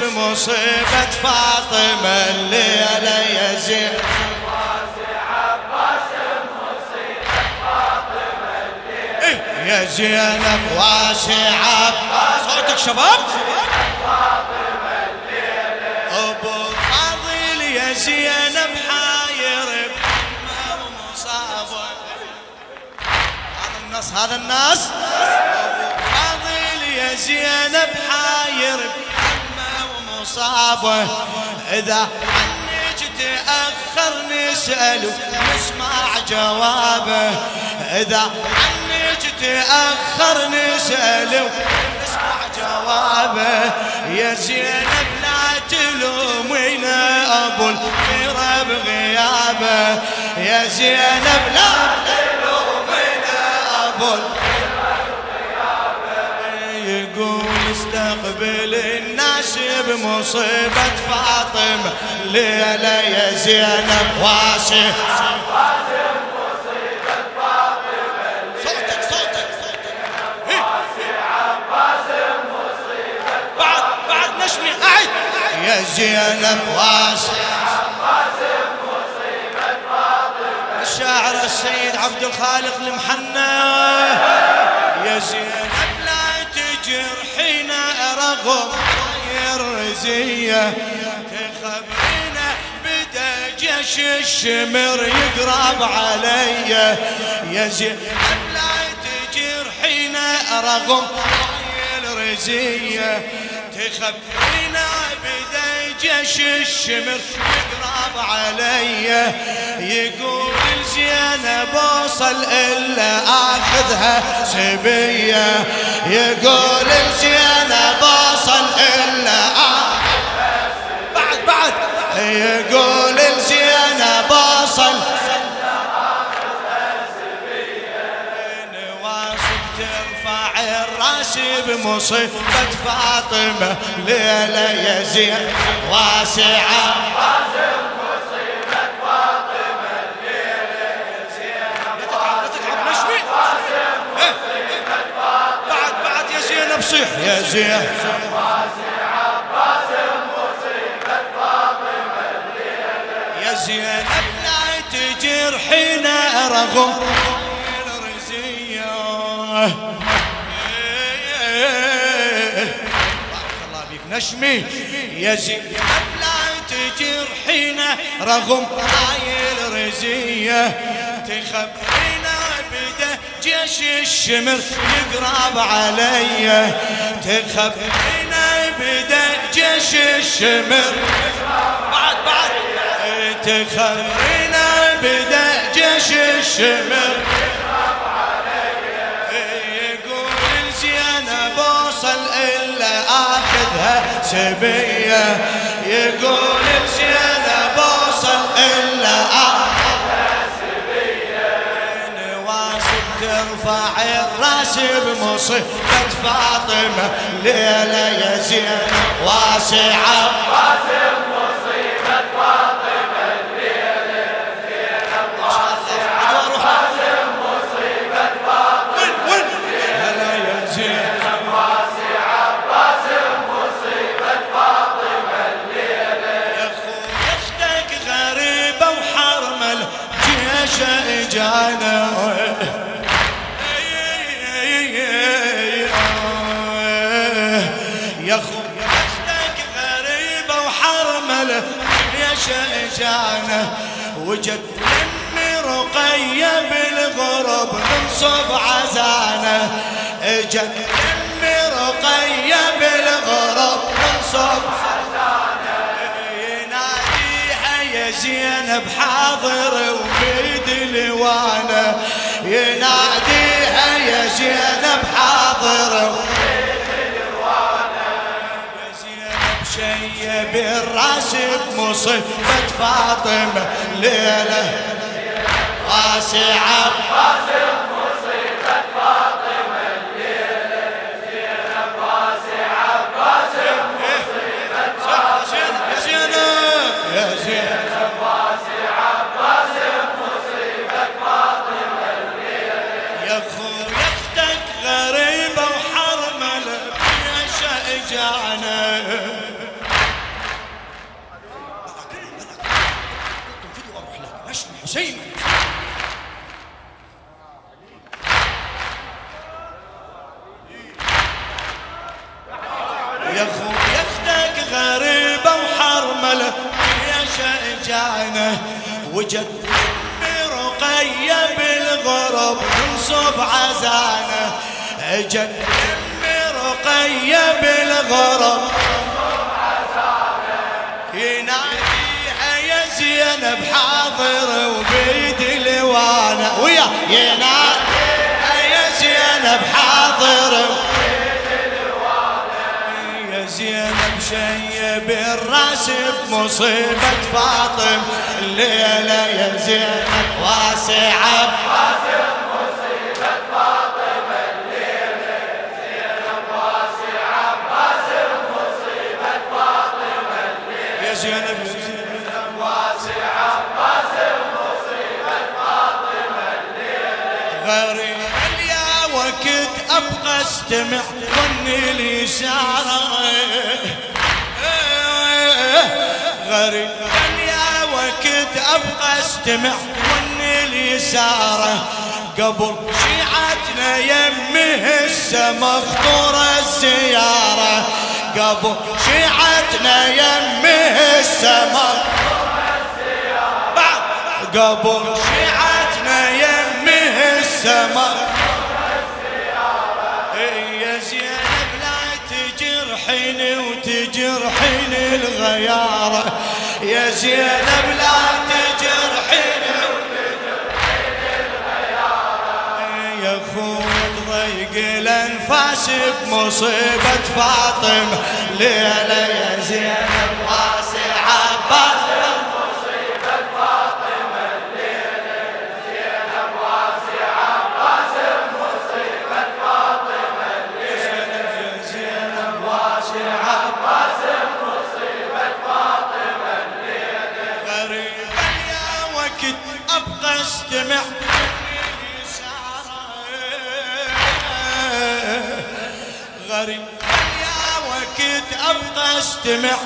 بمصيبة فاطمة الليلة إيه، يا زينب واسعة. صوتك شباب. أبو فاضل يا زينب حاير. بحمى ومصابه هذا النص هذا الناس. أبو فاضل يا زينب حاير. ومصابه إذا عنك تاخر نسال نسمع جوابه. إذا عنك تاخر نسال نسمع جوابه. يا زينب لا تلومينا أبو الخير بغيابه يا زينب لا تلومينا أبو الخير يقول استقبل الناس بمصيبة فاطمة ليلة يا زينب واسع يا زينب واسع الشاعر السيد عبد الخالق المحنى يا زينب لا تجرحينا رغم الرزية تخبرينا بدا جيش الشمر يقرب علي. يا زينب لا تجرحينا رغم الرزية. تخبرينا بدا جيش الشمر يقرب علي. يقول زينب اوصل إلا آخذها سبية. يقول زينب الراس بمصيبة فاطمة ليلة يا زين واسعة صيح يا زين يا زينب لا تجرحينا رغم. الرزية نشمي يا زينب لا تجرحينا رغم هاي الرزية تخبرينا بدا جيش الشمر يقرب علي تخبرينا بدا جيش الشمر. بعد بعد. تخبرينا بدا جيش الشمر. سبيه يقول إلا اخذها سبيه نواصب ترفع الرأس بمصيبة فاطمة ليلة يا زينب واسعة اجانا وجد امي رقية بالغرب منصب عزانه إجت امي رقية بالغرب يناديها يا زينب حاضر وبيد الوانه يناديها شيب الراس بمصيبة فاطمة ليلة. واسعة يا وجد رقية بالغرب تنصب عزانة اجت رقية بالغرب يناديها يا زينب حاضر وبيد لوانا. ويا يناديها يا زينب حاضر شيب الراس بمصيبة فاطم. الليلة يا زينب واسعة يا زينب واسعة. غريب يا ابقى استمع ظني الاشاره غريب يا وقت ابقى استمع ظني الاشاره قبل شيعتنا يمه مخطورة الزيارة. قبل شيعتنا يمه السما بعد قبل شيعتنا يمه السما تجرحيني وتجرحيني الغيارة يا زينب لا تجرحيني يا خويا تضيق الانفاس بمصيبة فاطمة. ليلة يا زينب ابقى استمع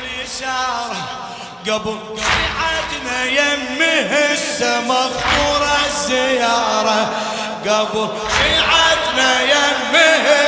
الإشارة قبل شيعتنا يمه السما مخطورة الزيارة. قبل شيعتنا يمه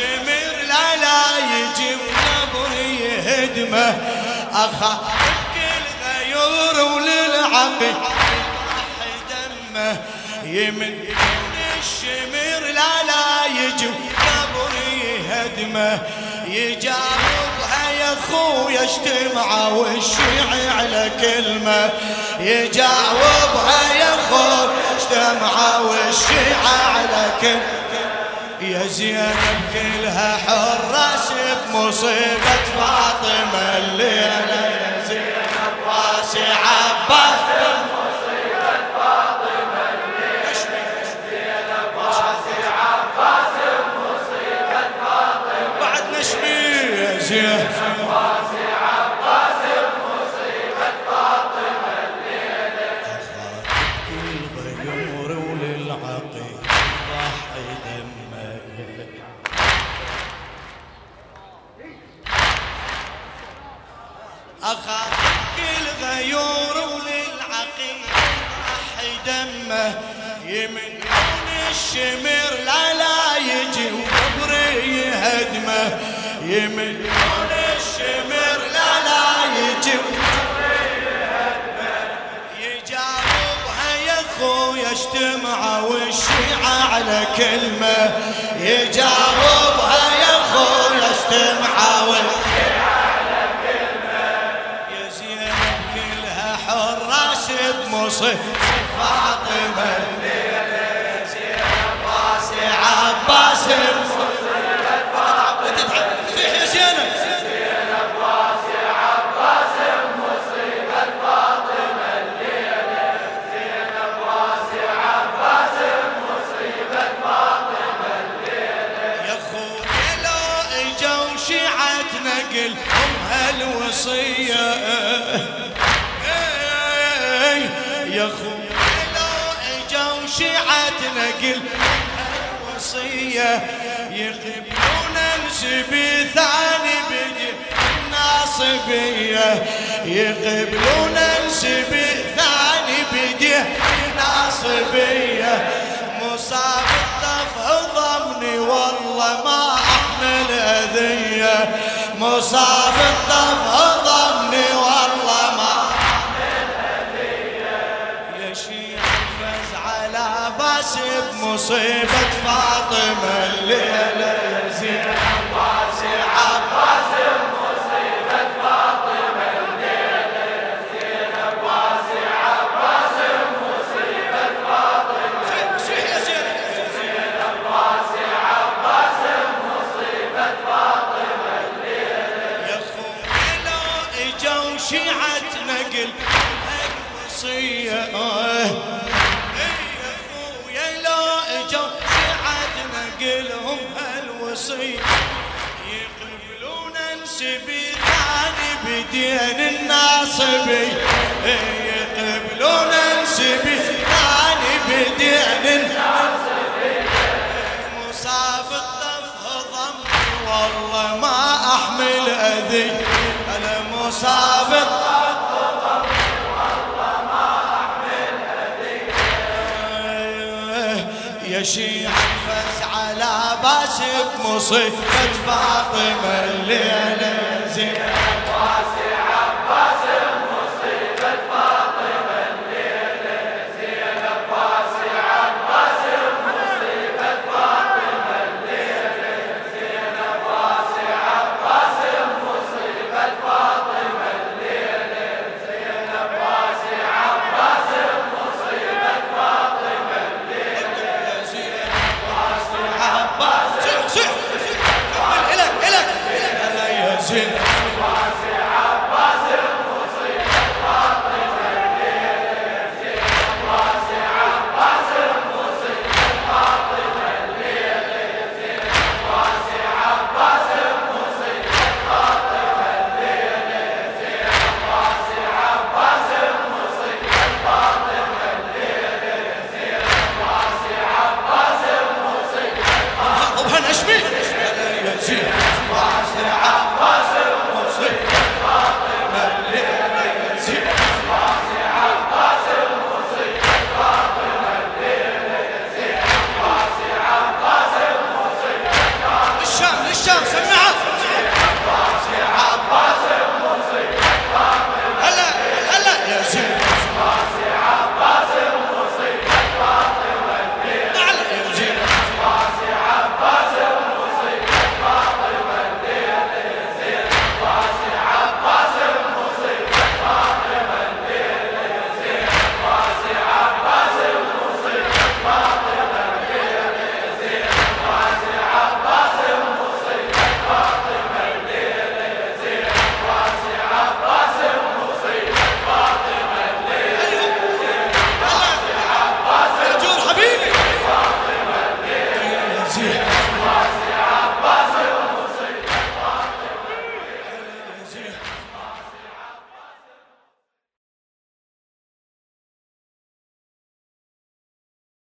الشمر لا لا يجي وقبر يهدمه أخاطبك الغيور وللعقيل يضحي دمه يمنون الشمر لا لا يجي وقبر يهدمه يجاوبها يا خويا اجتمع والشيعي على كلمة. يجاوبها يا خويا اجتمع والشيعة على كلمة. يا زينب كلها حراس بمصيبة فاطمة الليلة الشمر لا لا يجي وقبري يهدمه. يمنون الشمر لا لا يجي يجاوبها يا خويا اجتمعوا الشيعة على كلمة. يجاوبها يا خويا استمعوا يا زينب كلها حراس بمصير عباس انسبي ثاني بدي الناصبية يقبلون انسبي ثاني بدي الناصبية مصاب الطف ضمني والله ما احمل اذية مصاب الطف ضمني والله ما فز على باس بمصيبة فاطمة الليلة. يقبلون ثاني بدين الناصبي. يقبلون انسبي ثاني بدين الناصبي. مصاب الطف والله ما أحمل أذي. أنا مصاب الطف يا شيعة فز على باس بمصيبة فاطمة الليلة زين.